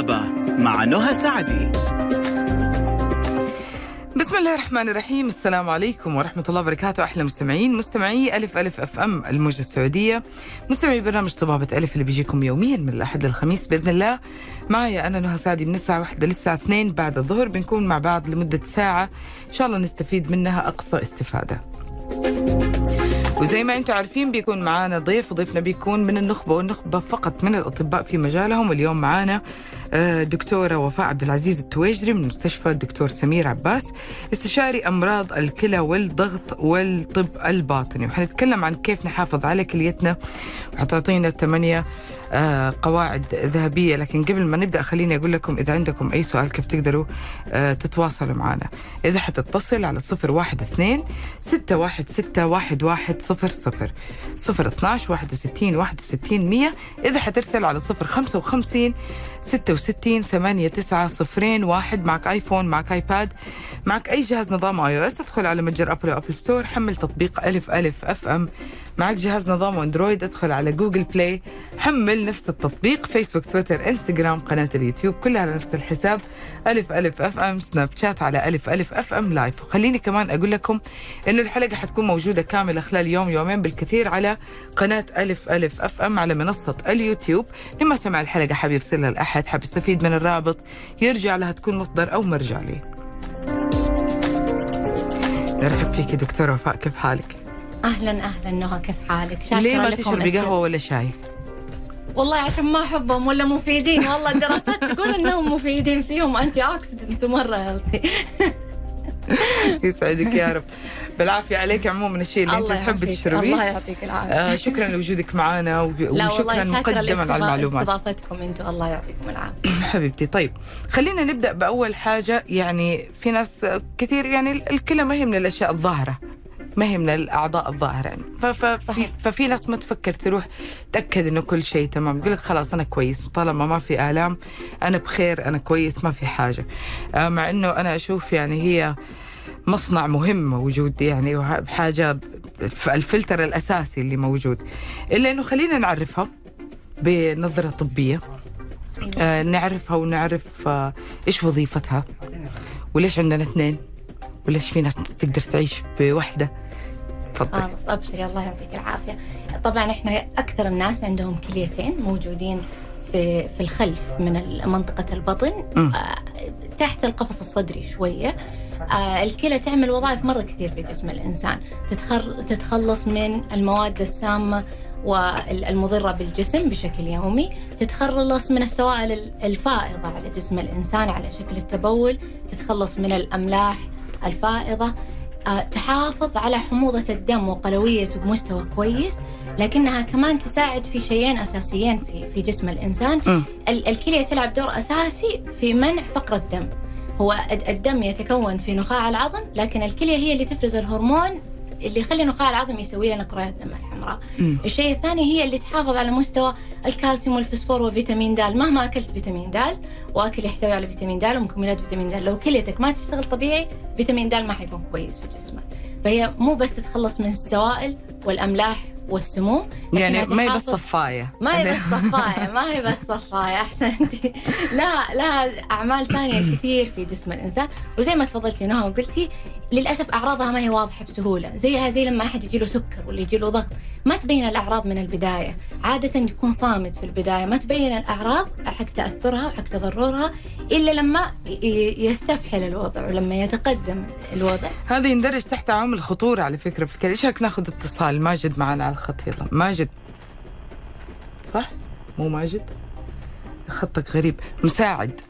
الطبابة مع نهى سعدي. بسم الله الرحمن الرحيم. السلام عليكم ورحمة الله وبركاته. أحلى مستمعين. مستمعي ألف ألف أف أم الموجة السعودية. مستمعي برنامج طبابة ألف اللي بيجيكم يوميا من الأحد للخميس بإذن الله. معي أنا نهى سعدي من الساعة واحدة للساعة اثنين بعد الظهر. بنكون مع بعض لمدة ساعة. إن شاء الله نستفيد منها أقصى استفادة. وزي ما أنتم عارفين بيكون معانا ضيف. وضيفنا بيكون من النخبة والنخبة فقط من الأطباء في مجالهم. اليوم معانا آه، دكتورة وفاء عبد العزيز التويجري من مستشفى الدكتور سمير عباس استشاري أمراض الكلى والضغط والطب الباطني. وحنتكلم عن كيف نحافظ على كليتنا. وحتعطينا ثمانيه آه، قواعد ذهبية. لكن قبل ما نبدأ خليني أقول لكم إذا عندكم أي سؤال كيف تقدروا آه، تتواصلوا معنا. إذا حتتصل على صفر واحد اثنين ستة واحد ستة واحد واحد صفر صفر صفر اثناش واحد وستين واحد وستين مية. إذا حترسل على صفر خمسة وخمسين ستة وستين ثمانية تسعة صفرين واحد. معك آيفون معك آيباد معك أي جهاز نظام iOS. ادخل على متجر أبل و Apple Store حمل تطبيق ألف ألف FM. معك جهاز نظام أندرويد ادخل على جوجل بلاي حمل نفس التطبيق فيسبوك تويتر إنستغرام قناة اليوتيوب كلها على نفس الحساب. ألف ألف FM سناب شات على ألف ألف FM Live وخليني كمان أقول لكم إنه الحلقة حتكون موجودة كاملة خلال يوم يومين بالكثير على قناة ألف ألف FM على منصة اليوتيوب. لما سمع الحلقة حاب يرسلها الأحد حاب يستفيد من الرابط يرجع لها تكون مصدر أو مرجع لي. نرحب فيك دكتورة وفاء كيف حالك؟ أهلا أهلا. نهى كيف حالك؟ شاكرة ليه ما تشربي. قهوة ولا شاي؟ والله عشان ما أحبهم ولا مفيدين. والله الدراسات تقول إنهم مفيدين فيهم. antioxidants ومره healthy يسعدك يا رب. بالعافية عليك عموما الشيء اللي أنت تحبي. تشربيه. الله يعطيك العافية. آه شكرا لوجودك معنا وشكرا مقدما على المعلومات. لاستضافتكم أنتم الله يعطيكم العافية. حبيبتي طيب. خلينا نبدأ بأول حاجة. يعني في ناس كثير يعني الكلى ما هي من الأشياء الظاهرة. ما هي من الأعضاء الظاهره يعني ف- ف- صحيح. في ففي ناس ما تفكر تروح تأكد إنه كل شيء تمام. يقول لك خلاص أنا كويس طالما ما في آلام أنا بخير أنا كويس ما في حاجة. آه، مع إنه أنا أشوف يعني هي مصنع مهم موجود يعني وح- حاجة ب- الفلتر الأساسي اللي موجود. إلا إنه خلينا نعرفها بنظرة طبية. أيوة. آه، نعرفها ونعرف آه، إيش وظيفتها وليش عندنا اثنين. وليش في ناس تقدر تعيش بوحدة؟ تفضل خلاص ابشري الله يعطيك العافية. طبعا إحنا أكثر الناس عندهم كليتين موجودين في في الخلف من منطقة البطن. آه، تحت القفص الصدري شوية. آه، الكلى تعمل وظائف مرة كثير في جسم الإنسان. تتخلص من المواد السامة والمضرة بالجسم بشكل يومي. تتخلص من السوائل الفائضة على جسم الإنسان على شكل التبول. تتخلص من الأملاح. الفائضة آه، تحافظ على حموضة الدم وقلويته بمستوى كويس لكنها كمان تساعد في شيئين أساسيين في في جسم الإنسان. الكلية تلعب دور أساسي في منع فقر الدم. هو الد- الدم يتكون في نخاع العظم لكن الكلية هي اللي تفرز الهرمون اللي يخلي نخاع العظم يسوي لنا كريات الدم الحمراء. مم. الشيء الثاني هي اللي تحافظ على مستوى الكالسيوم والفسفور وفيتامين د مهما أكلت فيتامين د وأكل يحتوي على فيتامين د ومكملات فيتامين د. لو كليتك ما تشتغل طبيعي فيتامين د ما حيكون كويس في جسمك. فهي مو بس تتخلص من السوائل والأملاح والسموم يعني ما هي بس صفايه ما هي بس صفاية ما هي بس صفاية أحسنتي. لها لها أعمال ثانية كثير في جسم الإنسان. وزي ما تفضلتي نهى وقلتي للأسف أعراضها ما هي واضحة بسهولة. زيها زي لما أحد يجي له سكر ولا يجي له ضغط. ما تبين الأعراض من البداية. عادة يكون صامت في البداية. ما تبين الأعراض حق تأثرها وحق تضررها إلا لما يستفحل الوضع ولما يتقدم الوضع. هذا يندرج تحت عوامل الخطورة على فكرة في الكلى إيش رأيك ناخذ اتصال ماجد معنا على الخط؟ يلا. ماجد. صح؟ مو ماجد؟ خطك غريب. مساعد.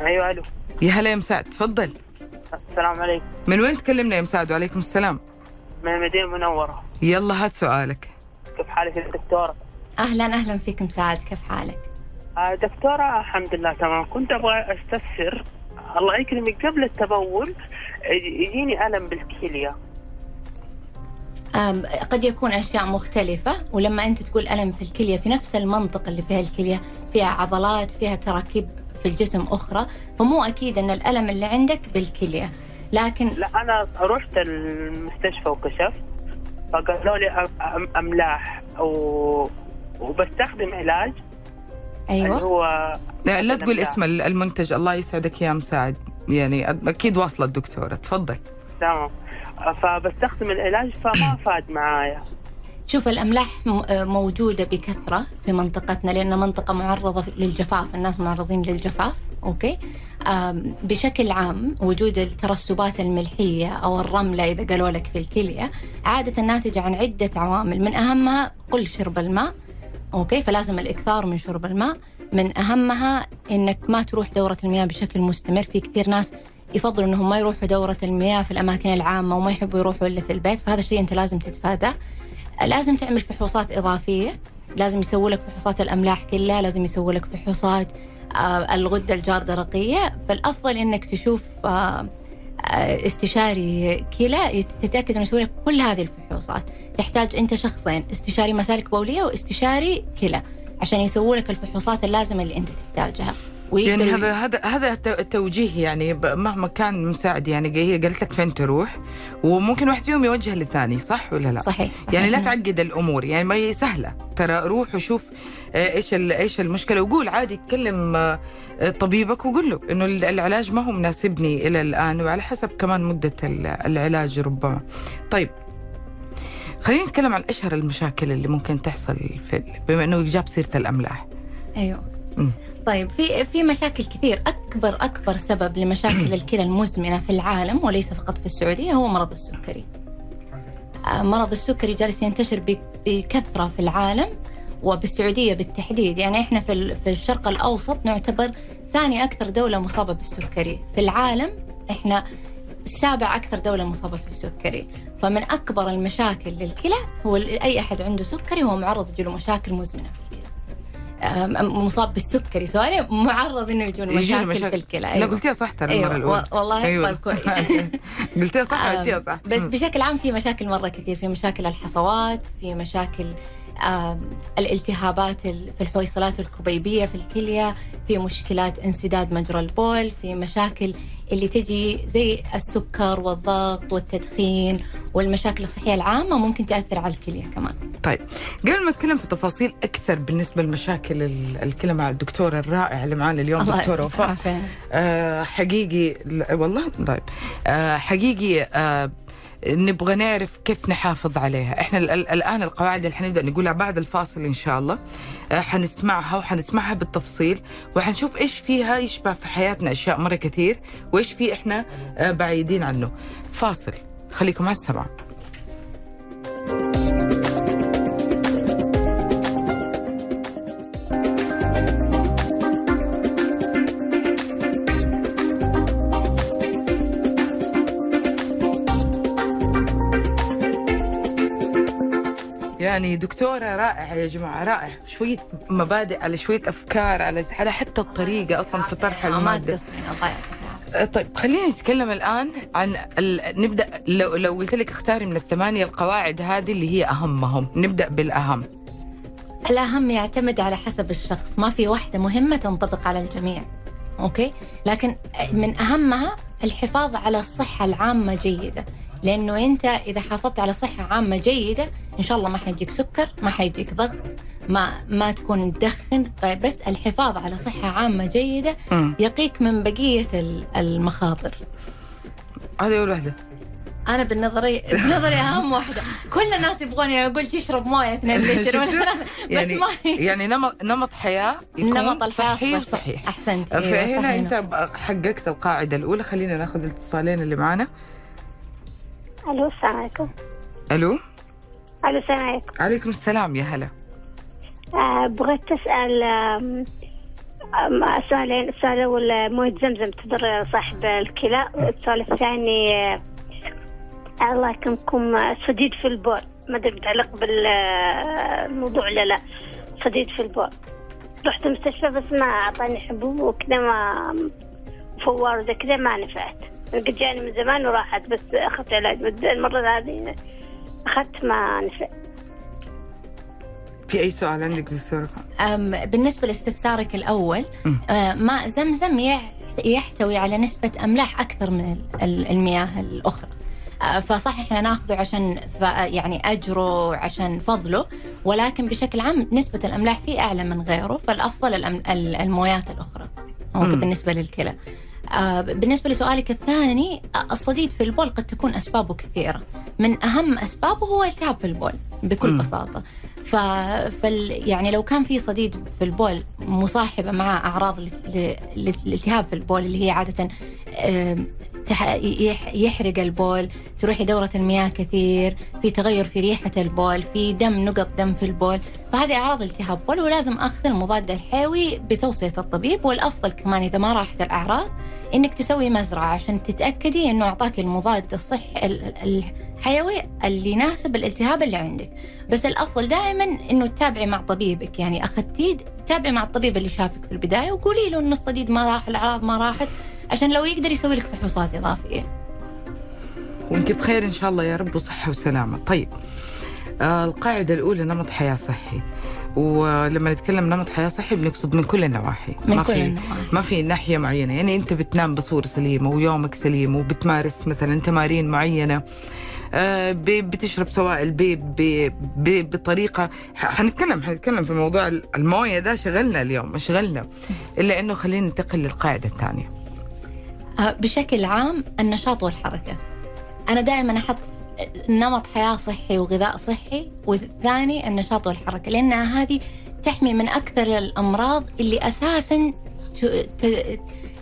أيوه ألو. يا هلا يا مساعد. تفضل. السلام عليكم. من وين تكلمنا يا مساعد؟ وعليكم السلام. من المدينة المنوره يلا هات سؤالك. كيف حالك يا دكتوره؟ أهلا أهلا فيك مساعد كيف حالك؟ آه دكتورة الحمد لله تمام. كنت أبغى أستفسر. الله يكرمك. قبل التبول يجيني ألم بالكلية. أم، قد يكون أشياء مختلفة ولما أنت تقول ألم في الكلية في نفس المنطقة اللي فيها الكلية فيها عضلات فيها تراكيب في الجسم أخرى فمو أكيد أن الألم اللي عندك بالكلية. لكن لا أنا رحت المستشفى وكشفت فقالوا لي أملاح و... وبستخدم علاج أيوة. اللي هو لا, لا تقول. اسم المنتج الله يسعدك يا مساعد. يعني أكيد واصلة الدكتورة. تفضل. تمام. فبستخدم العلاج فما فاد معايا. شوف الأملاح موجودة بكثرة في منطقتنا لأن منطقة معرضة للجفاف الناس معرضين للجفاف أوكي؟ بشكل عام وجود الترسبات الملحية أو الرملة إذا قالوا لك في الكلية عادة ناتجة عن عدة عوامل من أهمها قل شرب الماء أوكي؟ فلازم الإكثار من شرب الماء. من أهمها إنك ما تروح دورة المياه بشكل مستمر. في كثير ناس يفضلوا إنهم ما يروحوا دورة المياه في الأماكن العامة وما يحبوا يروحوا إلا في البيت فهذا الشيء أنت لازم تتفاداه لازم تعمل فحوصات إضافية لازم يسووا لك فحوصات الأملاح كلها لازم يسووا لك فحوصات آه، الغدة الجاردرقية. فالأفضل إنك تشوف آه، آه، استشاري كلى. تتأكد إنه يسوي لك كل هذه الفحوصات. تحتاج أنت شخصين استشاري مسالك بولية وإستشاري كلى عشان يسووا لك الفحوصات اللازمة اللي أنت تحتاجها. يعني هذا هذا هذا الت- التوجيه يعني مهما كان مساعد يعني هي قالت لك فين تروح وممكن واحد فيهم يوجه للثاني صح ولا لا؟ صحيح, صحيح. يعني لا تعقد الأمور يعني ما هي سهلة ترى روح وشوف آه، إيش إيش المشكلة وقول عادي تكلم آه، طبيبك وقول له إنه ال- العلاج ما هو مناسبني إلى الآن وعلى حسب كمان مدة ال- العلاج ربما. طيب خلينا نتكلم عن اشهر المشاكل اللي ممكن تحصل في بما إنه جاب سيرة الأملاح. أيوه مم. طيب في في مشاكل كثير. أكبر أكبر سبب لمشاكل الكلى المزمنة في العالم وليس فقط في السعودية هو مرض السكري. آه، مرض السكري جالس ينتشر بكثرة في العالم وبالسعودية بالتحديد. يعني إحنا في في الشرق الأوسط نعتبر ثاني أكثر دولة مصابة بالسكري. في العالم إحنا سابع أكثر دولة مصابة في السكري فمن أكبر المشاكل للكلى هو أي أحد عنده سكري هو معرض يجيله مشاكل مزمنة. مصاب بالسكري. sorry معرض إنه يجون يجيله مشاكل, في الكلى. لا قلتيها صح ترى المرة أيوه الاولى والله طيب كويس. قلتيها صح قلتيها صح. بس. بشكل عام في مشاكل مرة كثير. في مشاكل الحصوات في مشاكل الالتهابات ال- في الحويصلات الكبيبيه في الكلية في مشكلات انسداد مجرى البول في مشاكل اللي تجي زي السكر والضغط والتدخين والمشاكل الصحية العامة ممكن تأثر على الكلية كمان. طيب قبل ما اتكلم في تفاصيل أكثر بالنسبة لمشاكل ال- الكلى مع الدكتوره الرائعه اللي معانا اليوم يعطيك وفاء. آه حقيقي والله طيب. آه حقيقي آه نبغى نعرف كيف نحافظ عليها. إحنا ال- ال- الآن القواعد اللي حنبدا نقولها بعد الفاصل إن شاء الله آه حنسمعها وحنسمعها بالتفصيل وحنشوف إيش فيها يشبه في حياتنا أشياء مرة كثير وإيش في إحنا آه بعيدين عنه. فاصل. خليكم على السمع يعني دكتورة رائعة يا جماعة رائع شوية مبادئ على شوية أفكار على على حتى الطريقة أصلا في طرح يعطيك العافية. آه، طيب خلينا نتكلم الآن عن ال... نبدأ لو لو قلت لك اختاري من الثمانية القواعد هذه اللي هي أهمهم. نبدأ بالأهم. الأهم يعتمد على حسب الشخص ما في واحدة مهمة تنطبق على الجميع أوكي؟ لكن من أهمها الحفاظ على الصحة العامة جيدة. لأنه أنت إذا حافظت على صحة عامة جيدة إن شاء الله ما حيجيك سكر ما حيجيك ضغط ما ما تكون تدخن. فبس الحفاظ على صحة عامة جيدة مم. يقيك من بقية ال- المخاطر. هذه أول واحدة. أنا بالنظري بنظري أهم واحدة. كل الناس يبغوني أقول تشرب موية 2 لتر؟ بس يعني ما يعني نمط نمط حياة يكون نمط الحياة صحي. وصحيح. أيوة فهنا. أنت ب- حققت القاعدة الأولى. خلينا ناخذ الاتصالين اللي معنا. ألو السلام عليكم. ألو؟ ألو السلام عليكم. عليكم السلام يا هلا. آه، بغيت اسال آم، آم، سؤالين السؤال الأول مويه زمزم تضر صاحب الكلى. السؤال الثاني آه، الله يكرمكم صديد في البول ما أدري متعلق بالموضوع ولا لا. صديد في البول رحت المستشفى بس ما أعطاني حبوب وكذا ما فوار وزي كذا ما نفعت. قد جاني من زمان وراحت بس أخذت علاج. بس المرة هذه أخذت ما نفع. في أي سؤال عندك دكتورة أم، بالنسبة لاستفسارك الأول مم. آه، ماء زمزم يح- يحتوي على نسبة أملاح أكثر من ال- ال- المياه الأخرى. آه، فصح إحنا ناخذه عشان ف- يعني أجره عشان فضله ولكن بشكل عام نسبة الأملاح فيه أعلى من غيره فالأفضل الأم- ال- المويات الأخرى. بالنسبة للكلى. آه، بالنسبة لسؤالك الثاني آه، الصديد في البول قد تكون أسبابه كثيرة من أهم أسبابه هو التهاب في البول بكل مم. بساطة ف... فال... يعني لو كان في صديد في البول مصاحبة مع ال- الالتهاب في البول اللي هي تح... يح... يحرق البول تروحي دورة المياه كثير في تغير في ريحة البول في دم نقط دم في البول. فهذه أعراض التهاب بول ولازم أخذ المضاد الحيوي بتوصية الطبيب. والأفضل كمان إذا ما راحت الأعراض إنك تسوي مزرعة عشان تتأكدي إنه أعطاك المضاد الصحي ال- ال- الحيوي اللي يناسب الالتهاب اللي عندك. بس الأفضل دائما إنه تتابعي مع طبيبك. يعني أخذتيه تتابعي مع الطبيب اللي شافك في البداية وقولي له إن الصديد ما راح الأعراض ما راحت. عشان لو يقدر يسوي لك فحوصات إضافية. وانت بخير إن شاء الله يا رب وصحة وسلامة. طيب آه القاعدة الأولى نمط حياة صحي. ولما نتكلم نمط حياة صحي بنقصد من كل النواحي. من ما كل في النواحي. ما في ناحية معينة. يعني أنت بتنام بصورة سليمة ويومك سليم وبتمارس مثلا تمارين معينة آه، بتشرب سوائل ب- ب- ب- بطريقة حنتكلم حنتكلم في موضوع الموية ده شغلنا اليوم شغلنا. إلا إنه خلينا ننتقل للقاعدة الثانية. بشكل عام النشاط والحركة. أنا دائما أحط نمط حياة صحي وغذاء صحي والثاني النشاط والحركة لأنها هذه تحمي من أكثر الأمراض اللي أساسا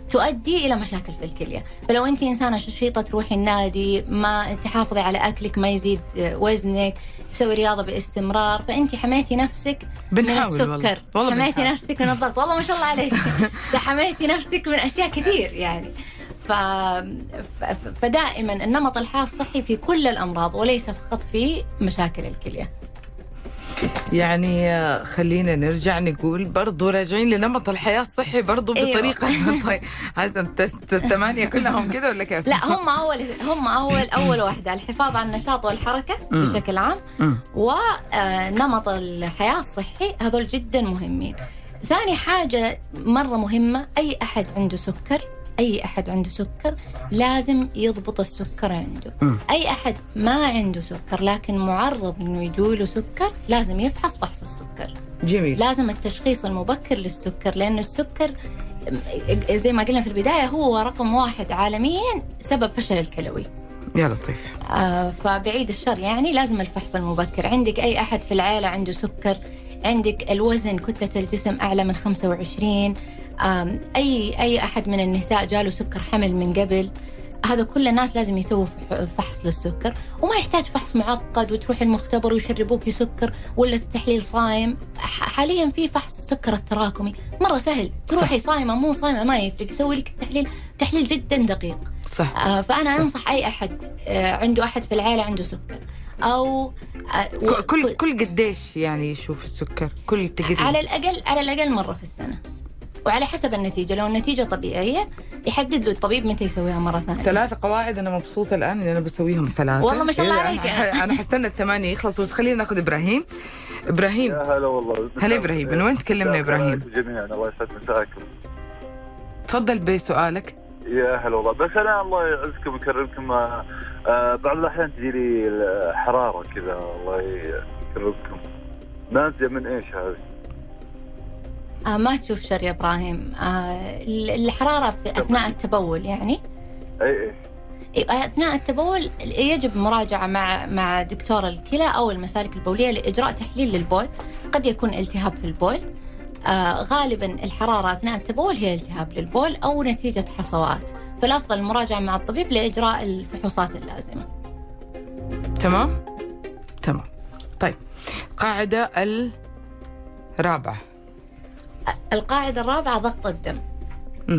تؤدي إلى مشاكل في الكلية. فلو أنت إنسانة نشيطة تروحي النادي ما تحافظي على أكلك ما يزيد آه، وزنك تسوي رياضة باستمرار فأنت حميتي نفسك من بنحاول والله السكر. والله حميتي بنحاول. نفسك من الضغط. والله ما شاء الله عليك. حميتي نفسك من أشياء كثير يعني. ف... فدائما النمط الحياة الصحي في كل الأمراض وليس فقط في مشاكل الكلية يعني آه، خلينا نرجع نقول برضو راجعين لنمط الحياة الصحي برضو أيوة. بطريقة طيب حسن الثمانية كلهم كده ولا كيف؟ لا هم أول هم أول أول واحدة الحفاظ على النشاط والحركة مم. بشكل عام. ونمط الحياة الصحي هذول جدا مهمين ثاني حاجة مرة مهمة أي أحد عنده سكر أي أحد عنده سكر لازم يضبط السكر عنده. مم. أي أحد ما عنده سكر لكن معرض إنه يجوله سكر لازم يفحص فحص السكر. جميل. لازم التشخيص المبكر للسكر لأن السكر زي ما قلنا في البداية هو رقم واحد عالميا سبب فشل الكلوي. يا لطيف. آه، فبعيد الشر يعني لازم الفحص المبكر. عندك أي أحد في العائلة عنده سكر؟ عندك الوزن كتلة الجسم أعلى من 25 أي أي أحد من النساء جاله سكر حمل من قبل هذا كل الناس لازم يسووا فح- فحص للسكر. وما يحتاج فحص معقد وتروح المختبر ويشربوك سكر ولا التحليل صايم. حاليا في فحص السكر التراكمي. مرة سهل. تروحي صايمة مو صايمة ما يفرق. يسوي لك التحليل تحليل جدا دقيق. صح. آه، فأنا صح. أنصح أي أحد آه، عنده أحد في العائلة عنده سكر. أو آه، كل كل قديش يعني يشوف السكر؟ كل تقريبا. على الأقل على الأقل مرة في السنة. وعلى حسب النتيجة لو النتيجة طبيعية يحدد له الطبيب متى يسويها مرة ثانية. ثلاثة قواعد أنا مبسوطة الآن إن أنا بسويهم ثلاثة. والله ما شاء الله إيه، عليك. أنا حستنى الثمانية يخلص بس خلينا ناخذ إبراهيم. إبراهيم. يا هلا والله. هلا إبراهيم من وين تكلمنا يا إبراهيم؟ جميعا الله يسعد مساكم تفضل بسؤالك. يا هلا والله. بس أنا الله يعزكم ويكرمكم آه، آه، بعض الأحيان تجيني حراره كذا الله يكرمكم. نازله من إيش هذه؟ آه ما تشوف شر يا إبراهيم. آه ال- الحرارة في أثناء التبول يعني؟ اي اي إيه، أثناء التبول يجب مراجعة مع مع دكتور الكلى أو المسالك البولية لإجراء تحليل للبول. قد يكون التهاب في البول. آه غالبا الحرارة أثناء التبول هي التهاب للبول أو نتيجة حصوات. فالأفضل المراجعة مع الطبيب لإجراء الفحوصات اللازمة. تمام؟ تمام. طيب. القاعدة الرابعة. القاعدة الرابعة ضغط الدم.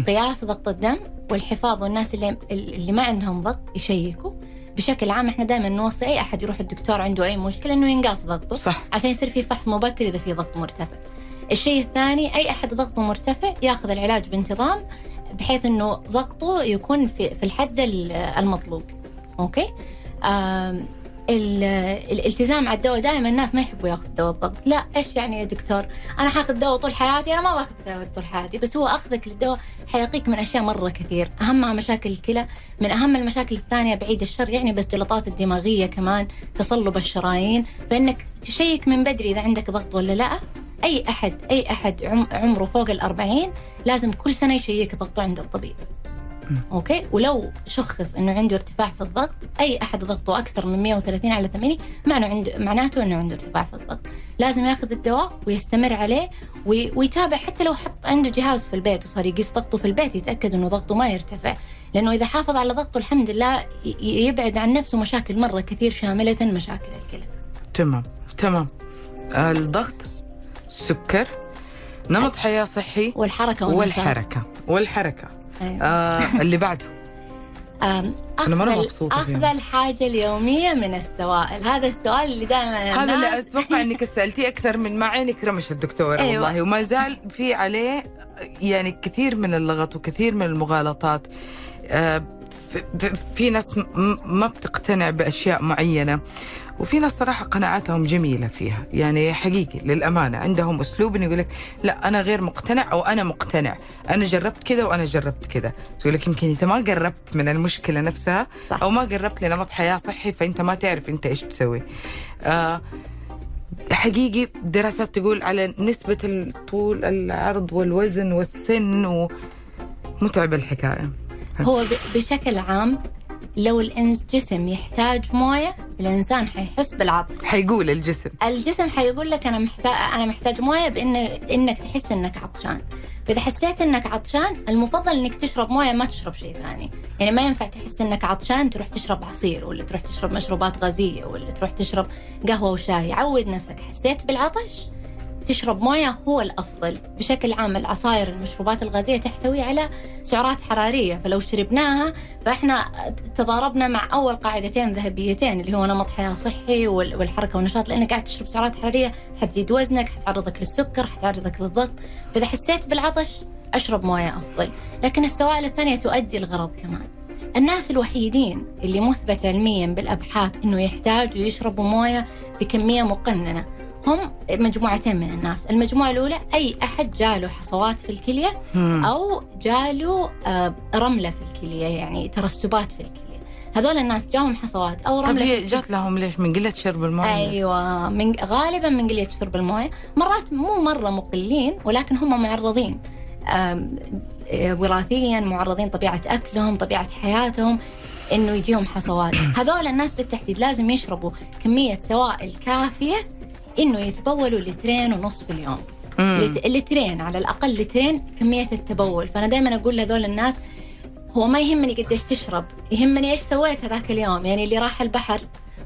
قياس ضغط الدم والحفاظ والناس اللي اللي ما عندهم ضغط يشيكوا بشكل عام إحنا دائما نوصي أي أحد يروح الدكتور عنده أي مشكلة إنه ينقاس ضغطه صح عشان يصير في فحص مبكر إذا في ضغط مرتفع. الشيء الثاني أي أحد ضغطه مرتفع يأخذ العلاج بانتظام بحيث إنه ضغطه يكون في في الحد ال- المطلوب. أوكي؟ الالتزام على الدواء دائما الناس ما يحبوا ياخذ دواء الضغط لا إيش يعني يا دكتور؟ أنا حاخذ دواء طول حياتي أنا ما باخذ دواء طول حياتي بس هو أخذك للدواء حيقيك من أشياء مرة كثير. اهمها مشاكل الكلى من أهم المشاكل الثانية بعيد الشر يعني بس جلطات الدماغية كمان تصلب الشرايين فإنك تشيك من بدري إذا عندك ضغط ولا لأ. أي أحد أي أحد عم- عمره فوق الأربعين لازم كل سنة يشيك ضغطه عند الطبيب. أوكي؟ ولو شخص إنه عنده ارتفاع في الضغط أي أحد ضغطه أكثر من 130 على 80 معناه عنده معناته إنه عنده ارتفاع في الضغط. لازم ياخذ الدواء ويستمر عليه وي- ويتابع حتى لو حط عنده جهاز في البيت وصار يقيس ضغطه في البيت يتأكد إنه ضغطه ما يرتفع. لأنه إذا حافظ على ضغطه الحمد لله يبعد عن نفسه مشاكل مرة كثير شاملة مشاكل الكلى. تمام تمام. آه، الضغط السكر نمط حياة صحي والحركة. والحركة. والحركة. أيوة. آه اللي بعده أنا مرة مبسوطة أخذ. الحاجة اليومية من السوائل هذا السؤال اللي دائما هذا اللي الناس أتوقع إنك سألتيه أكثر من ما عينك رمش الدكتورة أيوة. والله وما زال في عليه يعني كثير من اللغط وكثير من المغالطات آه، في- ناس ما بتقتنع بأشياء معينة وفي ناس صراحة قناعاتهم جميلة فيها. يعني حقيقي للأمانة عندهم أسلوب إنه يقول لك لا أنا غير مقتنع أو أنا مقتنع. أنا جربت كذا وأنا جربت كذا. تقول لك يمكن أنت ما قربت من المشكلة نفسها صح. أو ما قربت لنمط حياة صحي فأنت ما تعرف أنت إيش بتسوي. آه حقيقي دراسات تقول على نسبة الطول العرض والوزن والسن ومتعبة الحكاية. هو بشكل عام لو الجسم يحتاج موية الإنسان حيحس بالعطش. حيقول الجسم. الجسم حيقول لك أنا محتاج أنا محتاج موية بإن إنك تحس إنك عطشان. فإذا حسيت إنك عطشان المفضل إنك تشرب موية ما تشرب شيء ثاني. يعني ما ينفع تحس إنك عطشان تروح تشرب عصير ولا تروح تشرب مشروبات غازية ولا تروح تشرب قهوة وشاي. عود نفسك حسيت بالعطش؟ تشرب موية هو الأفضل. بشكل عام العصائر المشروبات الغازية تحتوي على سعرات حرارية فلو شربناها فإحنا تضاربنا مع أول قاعدتين ذهبيتين اللي هو نمط حياة صحي وال- والحركة والنشاط لأنك قاعد تشرب سعرات حرارية حتزيد وزنك حتعرضك للسكر حتعرضك للضغط. فإذا حسيت بالعطش أشرب موية أفضل. لكن السوائل الثانية تؤدي الغرض كمان. الناس الوحيدين اللي مثبت علميا بالأبحاث إنه يحتاجوا يشربوا موية بكمية مقننة. هم مجموعتين من الناس. المجموعة الأولى أي أحد جاله حصوات في الكلية. أو جاله آه، رملة في الكلية يعني ترسبات في الكلية. هذول الناس جاهم حصوات أو طب رملة في هي. جات لهم ليش؟ من قلة شرب الماء أيوه من غالبا من قلة شرب الموية. مرات مو مرة مقلين ولكن هم معرضين. آه، وراثيا معرضين طبيعة أكلهم طبيعة حياتهم إنه يجيهم حصوات. هذول الناس بالتحديد لازم يشربوا كمية سوائل كافية إنه يتبولوا لترين ونص في اليوم. لترين على الأقل لترين كمية التبول. فأنا دائما أقول لهذول الناس هو ما يهمني قديش تشرب يهمني إيش سويت هذاك اليوم يعني اللي راح البحر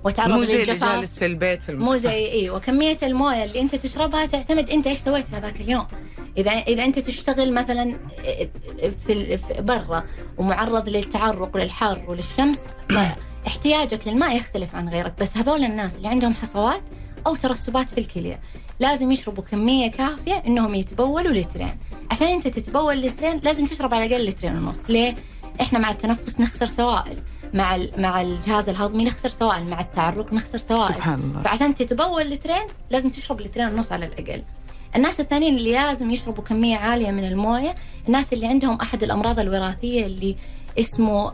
وتعرض مو زي اللي جالس في البيت في مو. زي أيوه كميه الموية اللي أنت تشربها تعتمد أنت إيش سويت في هذاك اليوم. إذا إذا أنت تشتغل مثلا في برا ومعرض للتعرق وللحر وللشمس احتياجك للماء يختلف عن غيرك. بس هذول الناس اللي عندهم حصوات أو ترسبات في الكلية. لازم يشربوا كمية كافية إنهم يتبولوا لترين. عشان أنت تتبول لترين لازم تشرب على الأقل لترين ونص. ليه؟ إحنا مع التنفس نخسر سوائل. مع مع الجهاز الهضمي نخسر سوائل. مع التعرق نخسر سوائل. سبحان الله. فعشان تتبول لترين لازم تشرب لترين ونص على الأقل. الناس الثانيين اللي لازم يشربوا كمية عالية من الموية الناس اللي عندهم أحد الأمراض الوراثية اللي اسمه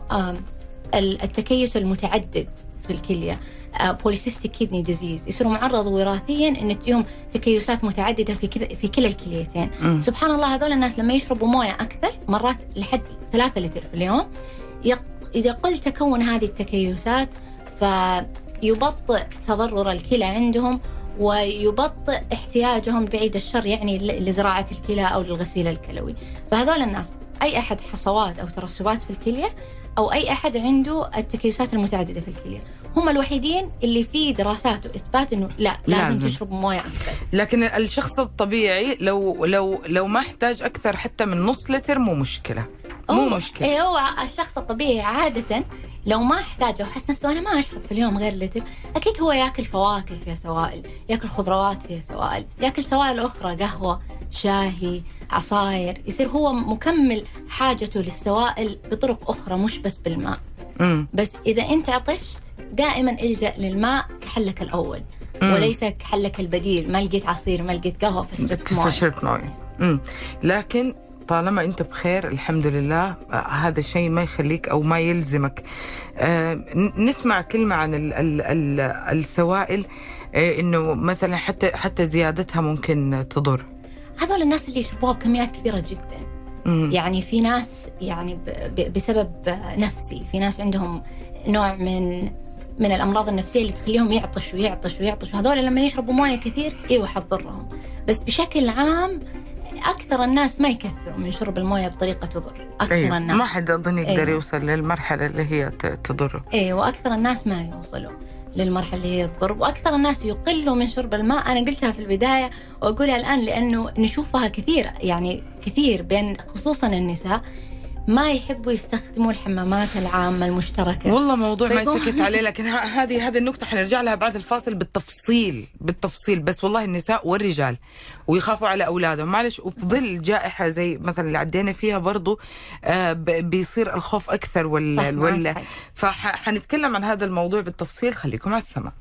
التكيس المتعدد في الكلية. polycystic kidney disease يصيروا معرض وراثيا إن تجيهم تكيسات متعددة في كذا في كلا الكليتين. مم. سبحان الله هذول الناس لما يشربوا موية أكثر مرات لحد ثلاثة لتر في اليوم إذا قل تكون هذه التكيسات فيبطئ تضرر الكلى عندهم ويبطئ احتياجهم بعيد الشر يعني لزراعة الكلى أو للغسيل الكلوي. فهذول الناس أي أحد حصوات أو ترسبات في الكلية أو أي أحد عنده التكيسات المتعددة في الكلية. هم الوحيدين اللي في دراسات واثبات إنه لا لازم, لازم. تشربوا موية أكثر. لكن الشخص الطبيعي لو لو لو ما احتاج أكثر حتى من نص لتر مو مشكلة. مو مشكلة. هو الشخص الطبيعي عادة لو ما احتاج لو حس نفسه أنا ما أشرب في اليوم غير لتر. أكيد هو يأكل فواكه فيها سوائل يأكل خضروات فيها سوائل يأكل سوائل أخرى قهوة شاهي عصاير يصير هو مكمل حاجته للسوائل بطرق أخرى مش بس بالماء. امم بس إذا أنت عطشت دائما إلجأ للماء كحلك الأول مم. وليس كحلك البديل ما لقيت عصير ما لقيت قهوة فشربت مويه فشربت مويه مم. لكن طالما أنت بخير الحمد لله آه، هذا الشيء ما يخليك أو ما يلزمك آه نسمع كلمة عن ال ال ال السوائل آه إنه مثلا حتى حتى زيادتها ممكن تضر هذول الناس اللي يشربوها بكميات كبيرة جدا مم. يعني في ناس يعني بسبب نفسي في ناس عندهم نوع من من الأمراض النفسية اللي تخليهم يعطش ويعطش ويعطش. وهذول لما يشربوا مويه كثير إيوه حتضرهم بس بشكل عام أكثر الناس ما يكثروا من شرب المويه بطريقة تضر. أكثر أيوة. الناس. ما حد أظن يقدر أيوة. يوصل للمرحلة اللي هي تضره. إيه وأكثر الناس ما يوصلوا للمرحلة اللي هي تضر. وأكثر الناس يقلوا من شرب الماء. أنا قلتها في البداية وأقولها الآن لأنه نشوفها كثير يعني كثير بين خصوصا النساء. ما يحبوا يستخدموا الحمامات العامة المشتركة. والله موضوع ما فيقوم- يتسكت عليه لكن هذه هذه النقطة حنرجع لها بعد الفاصل بالتفصيل بالتفصيل. بس والله النساء والرجال ويخافوا على أولادهم. معلش وفي ظل جائحة زي مثلا اللي عدينا فيها برضو آه بيصير الخوف أكثر صح، ولا. فحنتكلم عن هذا الموضوع بالتفصيل. خليكم على السماء.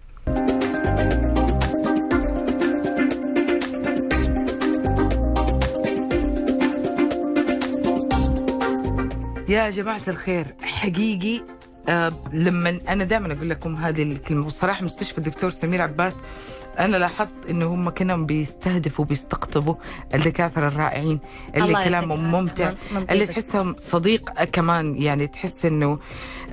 يا جماعة الخير حقيقي آه لما أنا دائما أقول لكم هذه الكلمة وصراحة مستشفى الدكتور سمير عباس أنا لاحظت إنه هم كانوا بيستهدفوا بيستقطبوا الدكاترة الرائعين اللي كلامهم ممتع اللي. تحسهم صديق كمان يعني تحس إنه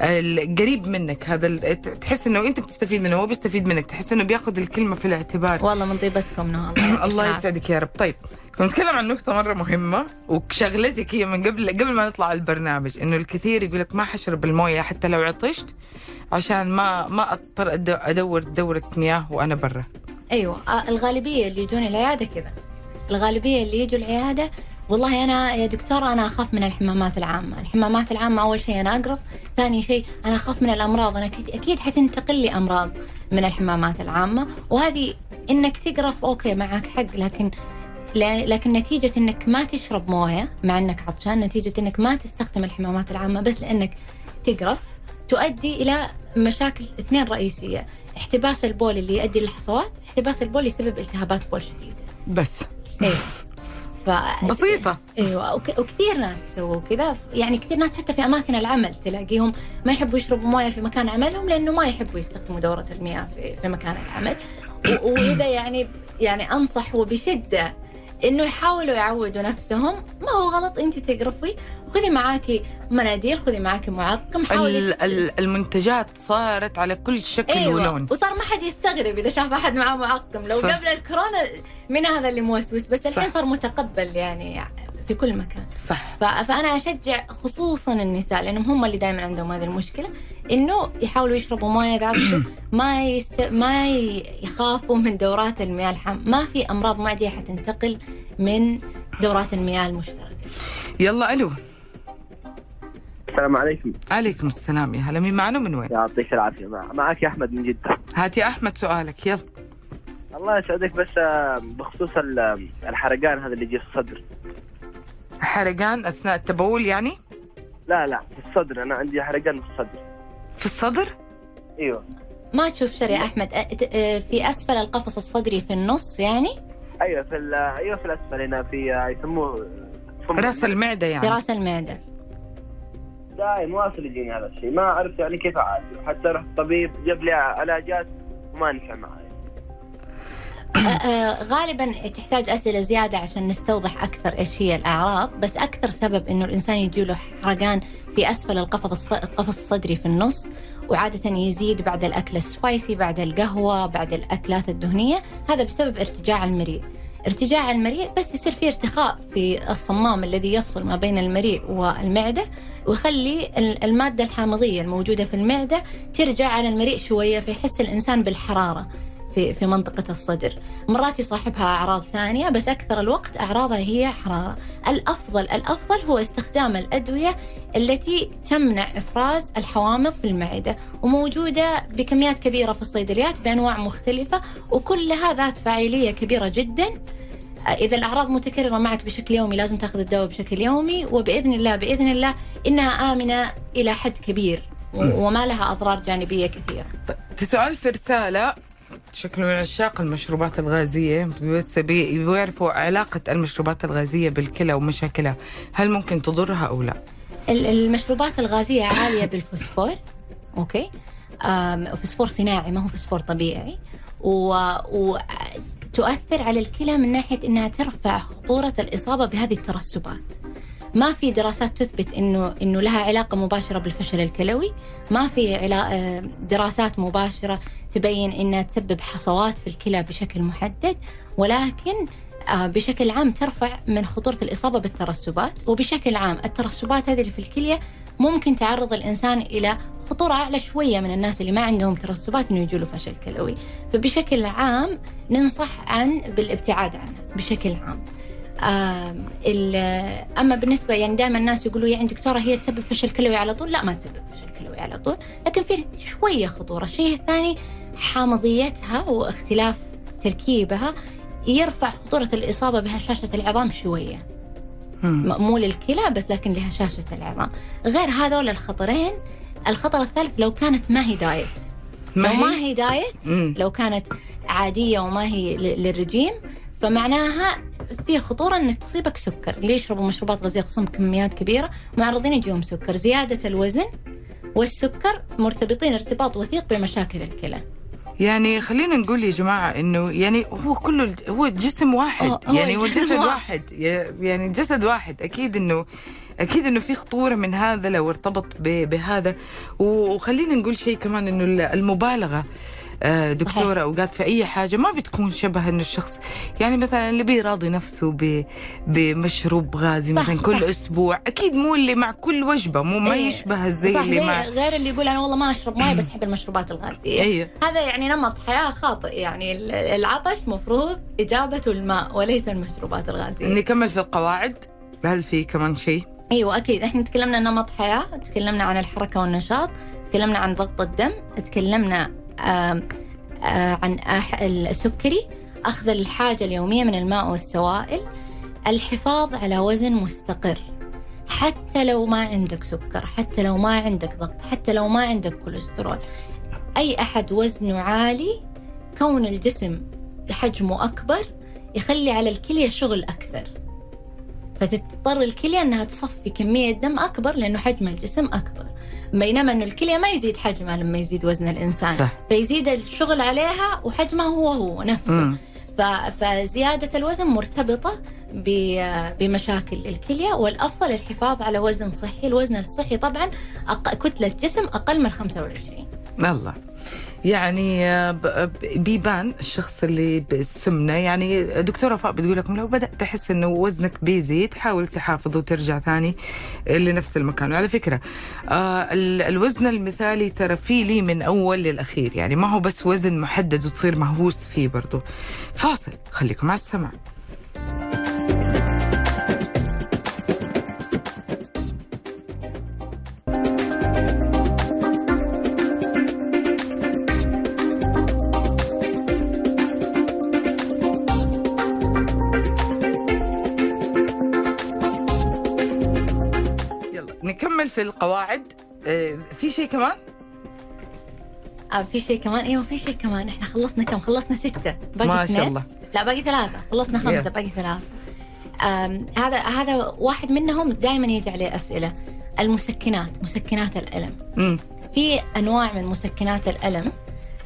ال- قريب منك هذا تحس إنه أنت بتستفيد منه هو بيستفيد منك تحس إنه بياخذ الكلمة في الاعتبار. والله من طيبتكم نهى الله العافية. يسعدك يا رب. طيب كنت نتكلم عن نقطة مرة مهمة وشغلتك هي من قبل قبل ما نطلع البرنامج إنه الكثير يقول لك ما حشرب الموية حتى لو عطشت عشان ما ما أضطر أدور دورة مياه وأنا برا. أيوه آه، الغالبية اللي يجون العيادة كذا. الغالبية اللي يجوا العيادة والله أنا يا دكتوره أنا أخاف من الحمامات العامة، الحمامات العامة أول شيء أنا اقرف، ثاني شيء أنا أخاف من الأمراض، أنا أكيد أكيد حتنتقل لي أمراض من الحمامات العامة، وهذه إنك تقرف أوكي معك حق لكن لكن نتيجة إنك ما تشرب موية مع إنك عطشان نتيجة إنك ما تستخدم الحمامات العامة بس لإنك تقرف تؤدي إلى مشاكل اثنين رئيسية. احتباس البول اللي يؤدي للحصوات احتباس البول يسبب التهابات بول شديدة. بس. أيوه ف... بسيطة. إيوه وك... وكثير ناس يسووا كذا. يعني كثير ناس حتى في أماكن العمل تلاقيهم ما يحبوا يشربوا مويه في مكان عملهم لأنه ما يحبوا يستخدموا دورة المياه في, في مكان العمل. و... وإذا يعني يعني انصح وبشده إنه يحاولوا يعودوا نفسهم ما هو غلط انت تقرفي خذي معاكي مناديل خذي معاكي معقم حاولي ال- ال- المنتجات صارت على كل شكل إيوه ولون وصار ما حد يستغرب إذا شاف أحد معاه معقم لو صح. قبل الكورونا من هذا اللي موسوس بس الحين. صار متقبل يعني في كل مكان. صح. فأنا أشجع خصوصا النساء لأنهم هم اللي دائما عندهم هذه المشكلة إنه يحاولوا يشربوا مويه عطشوا، ما يست... ما يخافوا من دورات المياه الحامه ما في أمراض معدية حتنتقل من دورات المياه المشتركة. يلا ألو. السلام عليكم. عليكم السلام يا هلا. مين معنا؟ من وين؟ يعطيك العافية. مع- معك يا أحمد من جدة. هات يا أحمد سؤالك. يلا. الله يسعدك بس بخصوص ال- الحرقان هذا اللي يجي في الصدر. حرقان أثناء التبول يعني؟ لا لا في الصدر. أنا عندي حرقان في الصدر. في الصدر؟ أيوه. ما تشوف شر يا احمد في أسفل القفص الصدري في النص يعني؟ أيوه في ال- أيوه في الأسفل هنا في يسموه فم- راس المعدة في يعني راس المعدة. دائم واصل يجيني هذا الشيء. ما أعرف يعني كيف اعالجه حتى رحت طبيب جاب لي علاجات وما نفع معي. غالبا تحتاج أسئلة زيادة عشان نستوضح أكثر إيش هي الأعراض بس أكثر سبب إنه الإنسان يجيله حرقان في أسفل القفص القفص الصدري في النص وعادة يزيد بعد الأكل السبايسي بعد القهوة بعد الأكلات الدهنية هذا بسبب ارتجاع المريء. ارتجاع المريء بس يصير في ارتخاء في الصمام الذي يفصل ما بين المريء والمعدة ويخلي ال- المادة الحامضية الموجودة في المعدة ترجع على المريء شوية فيحس الإنسان بالحرارة. في في منطقة الصدر. مرات يصاحبها أعراض ثانية بس أكثر الوقت أعراضها هي حرارة. الأفضل الأفضل هو استخدام الأدوية التي تمنع إفراز الحوامض في المعدة وموجودة بكميات كبيرة في الصيدليات بأنواع مختلفة وكلها ذات فاعلية كبيرة جدا. إذا الأعراض متكررة معك بشكل يومي لازم تأخذ الدواء بشكل يومي وبإذن الله بإذن الله إنها آمنة إلى حد كبير وما لها أضرار جانبية كثيرة. في سؤال في رسالة شكله من عشاق المشروبات الغازية. بس بي- بيعرفوا علاقة المشروبات الغازية بالكلى ومشاكلها. هل ممكن تضرها أو لا؟ ال- المشروبات الغازية عالية بالفوسفور أوكي؟ آم، فوسفور صناعي ما هو فوسفور طبيعي. وتؤثر على الكلى من ناحية إنها ترفع خطورة الإصابة بهذه الترسبات. ما في دراسات تثبت انه إنه لها علاقة مباشرة بالفشل الكلوي، ما في. آه، دراسات مباشرة تبين إنها تسبب حصوات في الكلى بشكل محدد، ولكن آه، بشكل عام ترفع من خطورة الإصابة بالترسبات، وبشكل عام الترسبات هذه اللي في الكلية ممكن تعرض الإنسان إلى خطورة أعلى شوية من الناس اللي ما عندهم ترسبات إنه يجوا له فشل كلوي، فبشكل عام ننصح عن بالابتعاد عنه بشكل عام. أما بالنسبة يعني دائما الناس يقولوا يعني دكتوره هي تسبب فشل كلوي على طول لا ما تسبب فشل كلوي على طول لكن في شوية خطورة الشيء الثاني حامضيتها واختلاف تركيبها يرفع خطورة الإصابة بهشاشه العظام. م- مو للكلى بس لكن لهشاشه العظام غير هذول الخطرين الخطر الثالث لو كانت ما هي دايت ما لو ما هي؟ هي دايت مم. لو كانت عادية وما هي للرجيم فمعناها في خطورة إنك تصيبك سكر، اللي يشربوا مشروبات غازية خصوصا بكميات كبيرة معرضين يجيهم سكر، زيادة الوزن والسكر مرتبطين ارتباط وثيق بمشاكل الكلى. يعني خلينا نقول يا جماعة إنه يعني هو كله هو جسم واحد. هو- يعني هو جسد واحد. يعني جسد واحد. أكيد إنه أكيد إنه في خطورة من هذا لو ارتبط بهذا. وخلينا نقول شيء كمان إنه المبالغة. آه، دكتورة أوقات في أي حاجة ما بتكون شبه إنه الشخص يعني مثلا اللي بيراضي نفسه بمشروب غازي صح، مثلا كل صح. أسبوع أكيد مو اللي مع كل وجبة مو ما إيه، يشبه زي صح اللي مع غير اللي يقول أنا والله ما أشرب مويه بس أحب المشروبات الغازية. أيوه هذا يعني نمط حياة خاطئ يعني ال- العطش مفروض اجابته الماء وليس المشروبات الغازية. نكمل في القواعد هل في كمان شيء؟ أيوه أكيد إحنا تكلمنا نمط حياة تكلمنا عن الحركة والنشاط تكلمنا عن ضغط الدم تكلمنا عن أح- السكري أخذ الحاجة اليومية من الماء والسوائل الحفاظ على وزن مستقر. حتى لو ما عندك سكر حتى لو ما عندك ضغط حتى لو ما عندك كوليسترول أي أحد وزنه عالي كون الجسم حجمه أكبر يخلي على الكلية شغل أكثر. فتضطر الكلية إنها تصفي كمية دم أكبر لأنه حجم الجسم أكبر. بينما إنه الكلية ما يزيد حجمها لما يزيد وزن الإنسان. صح. فيزيد الشغل عليها وحجمها هو هو نفسه. مم. ف- فزيادة الوزن مرتبطة ب- بمشاكل الكلية والأفضل الحفاظ على وزن صحي. الوزن الصحي طبعا أق... كتلة جسم أقل من 25 الله. يعني آه، ب- بيبان الشخص اللي بالسمنة يعني دكتورة وفاء بتقول لكم لو بدأت تحس إنه وزنك بيزيد حاول تحافظ وترجع ثاني لنفس المكان. وعلى فكرة آه ال- الوزن المثالي ترى فيه لي من أول للأخير. يعني ما هو بس وزن محدد وتصير مهووس فيه برضو. فاصل خليكم على السمع نكمل في القواعد. آه في شيء كمان؟ آه في شيء كمان. أيوه في شيء كمان. إحنا خلصنا كم؟ خلصنا ستة. باقي ما اثنين؟ شاء الله. لا باقي ثلاثة. خلصنا خمسة. باقي ثلاثة. آم، هذا هذا واحد منهم دائما يجي عليه أسئلة. المسكنات مسكنات الألم. مم. في أنواع من مسكنات الألم.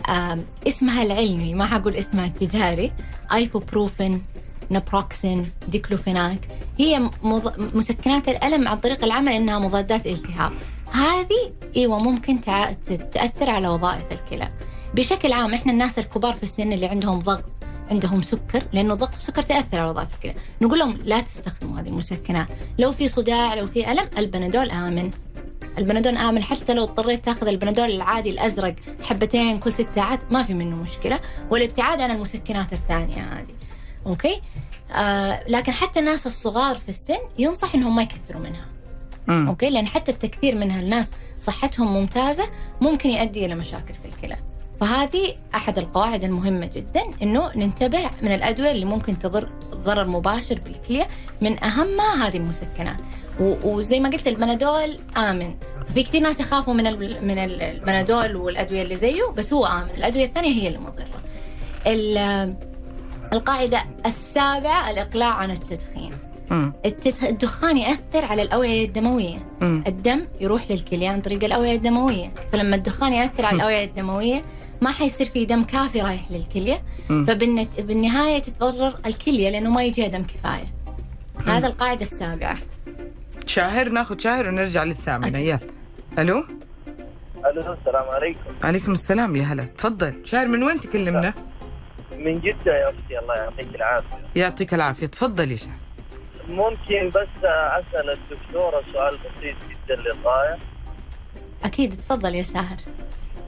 آم، اسمها العلمي ما حقول اسمها التجاري. ibuprofen naproxen diclofenac هي مض... مسكنات الألم عن طريق العمل إنها مضادات التهاب. هذه إيوه ممكن تع... تاثر على وظائف الكلى. بشكل عام إحنا الناس الكبار في السن اللي عندهم ضغط عندهم سكر لأنه الضغط والسكر تأثر على وظائف الكلى. نقول لهم لا تستخدموا هذه المسكنات لو في صداع لو في ألم البنادول آمن. البنادول آمن حتى لو اضطريت تأخذ البنادول العادي الأزرق حبتين كل ست ساعات ما في منه مشكلة. والابتعاد عن المسكنات الثانية هذه. أوكي؟ آه لكن حتى الناس الصغار في السن ينصح إنهم ما يكثروا منها. مم. أوكي؟ لأن حتى التكثير منها الناس صحتهم ممتازة ممكن يؤدي إلى مشاكل في الكلى. فهذه أحد القواعد المهمة جدا إنه ننتبه من الأدوية اللي ممكن تضر ضرر مباشر بالكلية من اهمها هذه المسكنات. وزي ما قلت البنادول آمن. في كثير ناس يخافوا من من ال- البنادول والأدوية اللي زيه بس هو آمن. الأدوية الثانية هي اللي مضره ال- القاعدة السابعة الإقلاع عن التدخين. التدخ- الدخان يأثر على الأوعية الدموية. مم. الدم يروح للكلى عن طريق الأوعية الدموية. فلما الدخان يأثر على الأوعية الدموية ما حيصير في دم كافي رايح للكلية. مم. فبالنهايه تتضرر الكلية لأنه ما يجيها دم كفاية. هذا القاعدة السابعة. شاهر ناخذ شاهر ونرجع للثامنة. أكيد. يلا. ألو؟ ألو السلام عليكم. عليكم السلام يا هلا. تفضل. شاهر من وين تكلمنا؟ من جدة يا أختي الله يعطيك العافية. يعطيك العافية. تفضل يا شاهر ممكن بس أسأل الدكتورة سؤال بسيط جدا للغاية. أكيد تفضل يا ساهر.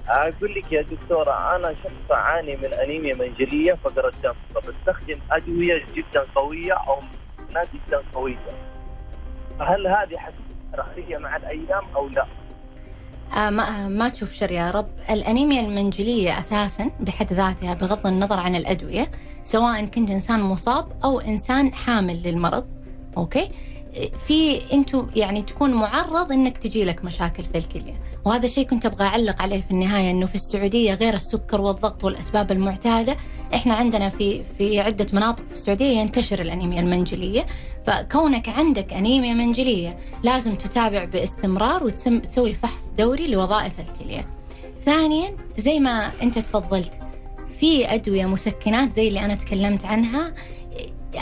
أقول لك يا دكتورة أنا شخص أعاني من أنيميا منجلية فقر الدم فبستخدم أدوية جدا قوية أو جدا قوية. هل هذه علي مع الأيام أو لا؟ آه ما, ما تشوف شر يا رب. الأنيميا المنجلية أساسا بحد ذاتها بغض النظر عن الأدوية سواء كنت إنسان مصاب أو إنسان حامل للمرض. أوكي؟ في أنتو يعني تكون معرض إنك تجي لك مشاكل في الكلية. وهذا شيء كنت أبغى أعلق عليه في النهاية إنه في السعودية غير السكر والضغط والأسباب المعتادة إحنا عندنا في في عدة مناطق في السعودية ينتشر الأنيميا المنجلية. فكونك عندك أنيميا منجلية لازم تتابع باستمرار وتسوي فحص دوري لوظائف الكلية. ثانيا زي ما أنت تفضلت في أدوية مسكنات زي اللي أنا تكلمت عنها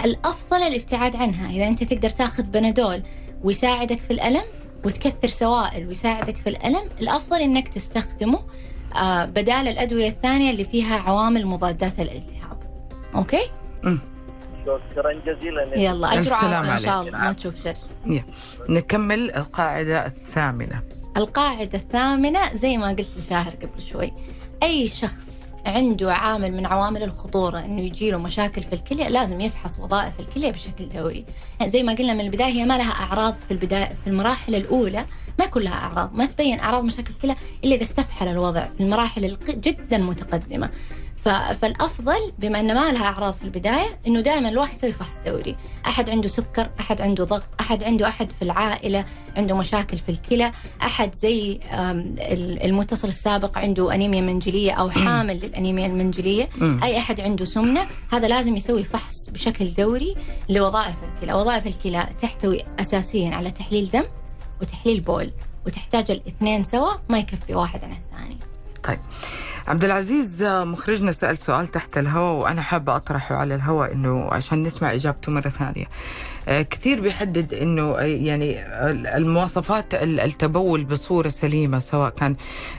الأفضل الابتعاد عنها إذا أنت تقدر تاخذ بنادول ويساعدك في الألم وتكثر سوائل ويساعدك في الألم الأفضل أنك تستخدمه آه، بدال الأدوية الثانية اللي فيها عوامل مضادات الالتهاب أوكي؟ شكرا جزيلا. يلا عافية إن شاء. الله ما تشوف شر. نكمل القاعدة الثامنة القاعدة الثامنة زي ما قلت لشاهر قبل شوي أي شخص عنده عامل من عوامل الخطورة إنه يجيله مشاكل في الكلية لازم يفحص وظائف الكلية بشكل دوري يعني زي ما قلنا من البداية هي ما لها أعراض في البداية في المراحل الأولى ما يكون لها أعراض. ما تبين أعراض مشاكل الكلى إلا إذا استفحل الوضع في المراحل جدا متقدمة. فالأفضل بما إن ما لها أعراض في البداية إنه دائما الواحد يسوي فحص دوري، أحد عنده سكر، أحد عنده ضغط، أحد عنده أحد في العائلة عنده مشاكل في الكلى، أحد زي المتصل السابق عنده أنيميا منجلية أو حامل للأنيميا المنجلية،. أي أحد عنده سمنة، هذا لازم يسوي فحص بشكل دوري لوظائف الكلى، وظائف الكلى تحتوي اساسيا على تحليل دم وتحليل بول، وتحتاج الإثنين سوا ما يكفي واحد عن الثاني. طيب عبد العزيز مخرجنا سأل سؤال تحت الهواء وأنا حابة أطرحه على الهواء إنه عشان نسمع إجابته مرة ثانية. آه، كثير بيحدد إنه آه، يعني ال- المواصفات ال- التبول بصورة سليمة سواء كان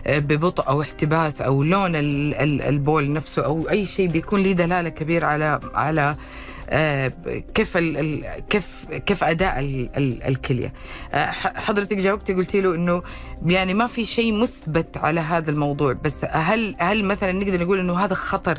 آه، ببطء أو احتباس أو لون ال- ال- البول نفسه أو أي شيء بيكون له دلالة كبيرة على على كيف ال كيف كيف أداء ال ال الكلية؟ آه، حضرتك جاوبتي قلتي له إنه يعني ما في شيء مثبت على هذا الموضوع بس هل هل مثلا نقدر نقول إنه هذا خطر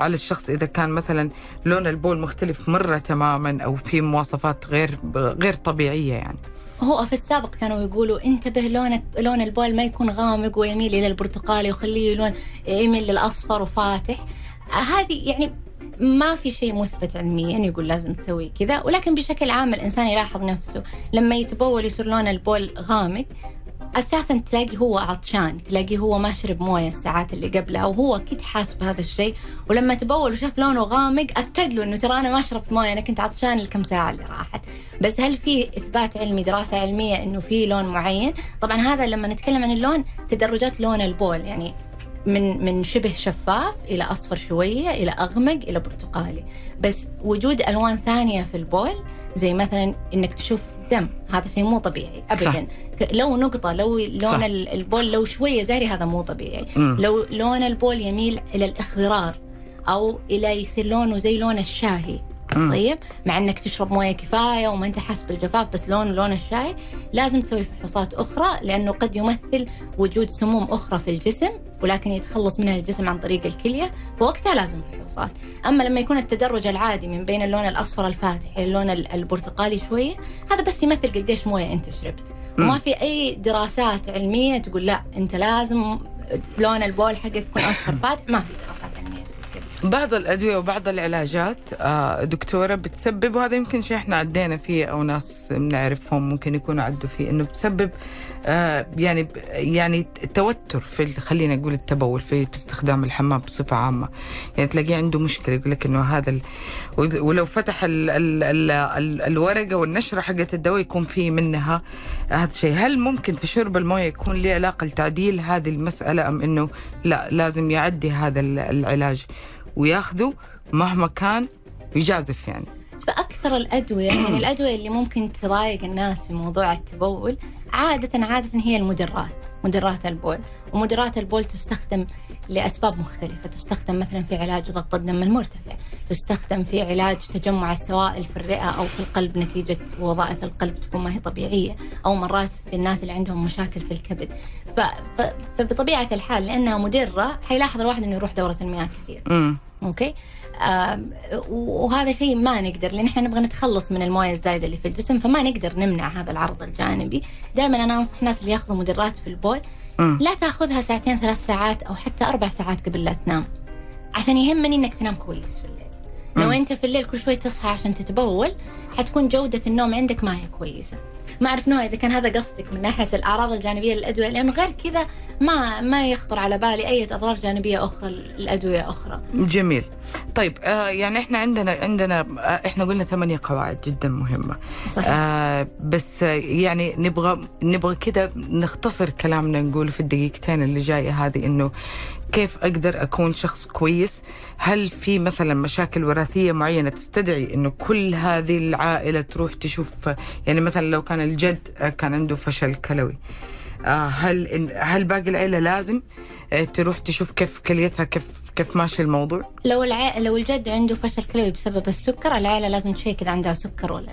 على الشخص إذا كان مثلا لون البول مختلف مرة تماما أو في مواصفات غير غير طبيعية يعني؟ هو في السابق كانوا يقولوا انتبه لونك لون البول ما يكون غامق ويميل إلى البرتقالي وخليه لون يميل للأصفر وفاتح. هذه يعني ما في شيء مثبت علميا يقول لازم تسوي كذا. ولكن بشكل عام الإنسان يلاحظ نفسه. لما يتبول يصير لون البول غامق أساسا تلاقي هو عطشان تلاقي هو ما شرب موية الساعات اللي قبلها وهو أكيد حاس بهذا الشيء. ولما تبول وشاف لونه غامق أكد له إنه ترى أنا ما شربت موية أنا كنت عطشان الكم ساعة اللي راحت. بس هل في إثبات علمي دراسة علمية إنه في لون معين؟ طبعا هذا لما نتكلم عن اللون تدرجات لون البول. يعني من من شبه شفاف إلى أصفر شوية إلى أغمق إلى برتقالي بس وجود ألوان ثانية في البول زي مثلا إنك تشوف دم هذا شيء مو طبيعي ابدا ك- لو نقطة لو صح. لون ال- البول لو شوية زهري هذا مو طبيعي مم. لو لون البول يميل إلى الإخضرار أو إلى يصير لونه زي لون الشاهي. طيب؟ مع إنك تشرب موية كفاية وما أنت حاسس بالجفاف بس لون لون الشاي. لازم تسوي فحوصات أخرى لأنه قد يمثل وجود سموم أخرى في الجسم ولكن يتخلص منها الجسم عن طريق الكلية فوقتها لازم فحوصات. أما لما يكون التدرج العادي من بين اللون الأصفر الفاتح إلى اللون ال- البرتقالي شوية هذا بس يمثل قديش موية أنت شربت. وما في أي دراسات علمية تقول لا أنت لازم لون البول حقك يكون أصفر فاتح ما في. بعض الأدوية وبعض العلاجات آه، دكتورة بتسبب وهذا يمكن شيء إحنا عدينا فيه أو ناس بنعرفهم ممكن يكونوا عدوا فيه إنه بتسبب آه، يعني يعني توتر في خلينا نقول التبول في استخدام الحمام بصفة عامة. يعني تلاقيه عنده مشكلة يقول لك إنه هذا ال... ولو فتح ال... ال... ال... ال... الورقة والنشرة حقت الدواء يكون فيه منها هذا الشيء. هل ممكن في شرب الموية يكون له علاقة لتعديل هذه المسألة أم إنه لا لازم يعدي هذا ال- العلاج؟ وياخذه مهما كان ويجازف يعني. فأكثر الأدوية يعني الأدوية اللي ممكن تضايق الناس في موضوع التبول عادة عادة هي المدرات مدرات البول. ومدرات البول تستخدم لأسباب مختلفة. تستخدم مثلا في علاج ضغط الدم المرتفع. تستخدم في علاج تجمع السوائل في الرئة أو في القلب نتيجة وظائف القلب تكون ما هي طبيعية أو مرات في الناس اللي عندهم مشاكل في الكبد. ف... ف... فبطبيعة الحال لأنها مدرة حيلاحظ الواحد أنه يروح دورة المياه كثير. امم أوكي؟ آم، وهذا شيء ما نقدر لأن إحنا نبغى نتخلص من المويه الزايدة اللي في الجسم فما نقدر نمنع هذا العرض الجانبي. دائما أنا أنصح الناس اللي يأخذوا مدرات في البول لا تاخذها ساعتين ثلاث ساعات أو حتى أربع ساعات قبل لا تنام. عشان يهمني إنك تنام كويس في الليل. لو. أنت في الليل كل شوي تصحى عشان تتبول حتكون جودة النوم عندك ما هي كويسة. ما أعرف نوع إذا كان هذا قصدك من ناحية الأعراض الجانبية للأدوية لأنه غير كذا ما ما يخطر على بالي أي أضرار جانبية أخرى لادويه أخرى. جميل. طيب آه يعني إحنا عندنا عندنا آه إحنا قلنا ثمانية قواعد جدا مهمة. صحيح. آه بس آه يعني نبغى نبغى كده نختصر كلامنا نقول في الدقيقتين اللي جاية هذه إنه كيف أقدر أكون شخص كويس؟ هل في مثلا مشاكل وراثية معينة تستدعي انه كل هذه العائلة تروح تشوف يعني مثلا لو كان الجد آه، كان عنده فشل كلوي آه، هل هل باقي العيلة لازم آه، تروح تشوف كيف كليتها كيف كيف ماشي الموضوع؟ لو الع... لو الجد عنده فشل كلوي بسبب السكر العائله لازم تشيك إذا عندها سكر ولا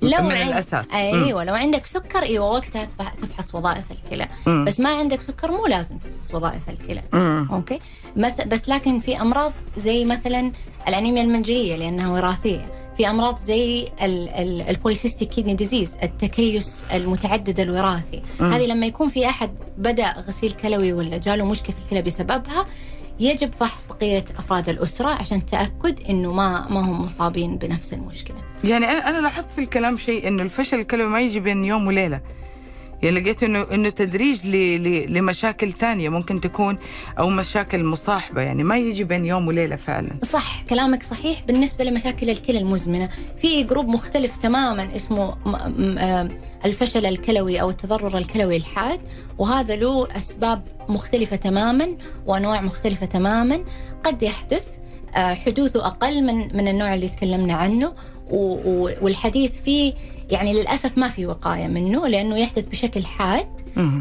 لا من الأساس. أيوه لو عندك سكر إيوه وقتها تفح... تفحص وظائف الكلى. بس ما عندك سكر مو لازم تفحص وظائف الكلى. okay مث... بس لكن في أمراض زي مثلا الأنيميا المنجليه لأنها وراثية في أمراض زي ال- ال- ال polycystic kidney disease التكيس المتعدد الوراثي. هذه لما يكون في أحد بدا غسيل كلوي ولا جاله مشكلة في الكلى بسببها يجب فحص بقية أفراد الأسرة عشان تأكد إنه ما ما هم مصابين بنفس المشكلة. يعني أنا لاحظت في الكلام شيء إنه الفشل الكلوي ما يجي بين يوم وليلة. يعني لقيت انه إنه تدريج لمشاكل ثانية ممكن تكون أو مشاكل مصاحبة. يعني ما يجي بين يوم وليلة فعلا. صح كلامك صحيح. بالنسبة لمشاكل الكلى المزمنة في group مختلف تماما اسمه آه الفشل الكلوي أو التضرر الكلوي الحاد وهذا له أسباب مختلفة تماما وأنواع مختلفة تماما. قد يحدث آه حدوثه أقل من من النوع اللي تكلمنا عنه والحديث فيه يعني للأسف ما في وقاية منه لأنه يحدث بشكل حاد.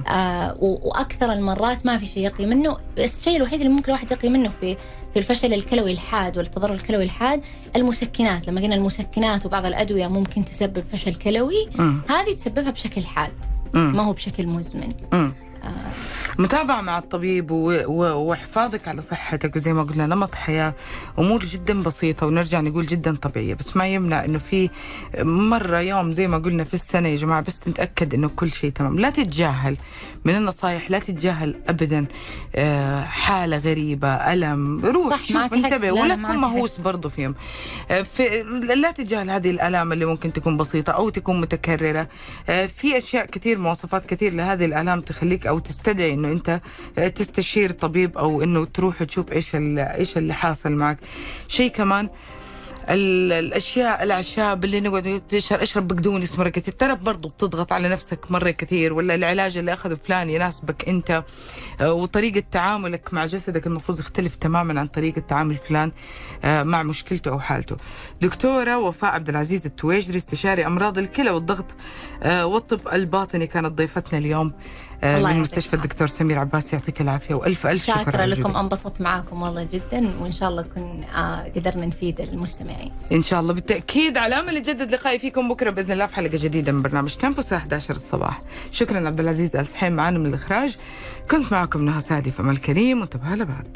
آه و- وأكثر المرات ما في شيء يقي منه بس الشيء الوحيد اللي ممكن الواحد يقي منه في في الفشل الكلوي الحاد والتضرر الكلوي الحاد المسكنات لما قلنا المسكنات وبعض الأدوية ممكن تسبب فشل كلوي. هذه تسببها بشكل حاد. ما هو بشكل مزمن متابعة مع الطبيب. وحفاظك على صحتك وزي ما قلنا نمط حياة أمور جدا بسيطة ونرجع نقول جدا طبيعية بس ما يمنع أنه في مرة يوم زي ما قلنا في السنة يا جماعة بس نتأكد أنه كل شيء تمام لا تتجاهل من النصايح لا تتجاهل أبدا آه، حالة غريبة ألم روح صح، شوف. انتبه لا، ولا لا، تكون. مهووس برضو فيهم آه، في لا تتجاهل هذه الآلام اللي ممكن تكون بسيطة أو تكون متكررة آه، في أشياء كثير مواصفات كثير لهذه الآلام تخليك أو تستدعي إنه أنت آه، تستشير طبيب أو إنه تروح تشوف إيش ال- إيش اللي حاصل معك. شيء كمان ال- الأشياء الأعشاب اللي نقعد تشرب أشرب بقدونس مرة كثير. ترى برضو بتضغط على نفسك مرة كثير ولا العلاج اللي أخذه فلان يناسبك أنت. آه، وطريقة تعاملك مع جسدك المفروض يختلف تماما عن طريقة تعامل فلان آه، مع مشكلته أو حالته. دكتورة وفاء عبد العزيز التويجري استشاري أمراض الكلى والضغط آه، والطب الباطني كانت ضيفتنا اليوم. من يعطيك مستشفى العافية. الدكتور سمير عباس يعطيك العافية وألف ألف شكر على لكم. انبسطت معاكم والله جدا وإن شاء الله كن آه قدرنا نفيد المستمعين إن شاء الله بالتأكيد على أمل يجدد لقائي فيكم بكرة بإذن الله في حلقة جديدة من برنامج تيمبو الساعة 11 الصباح شكرا عبد العزيز آل سحيم معنا من الإخراج كنت معكم نهى سعدي في امل كريم وانتبهوا لبعض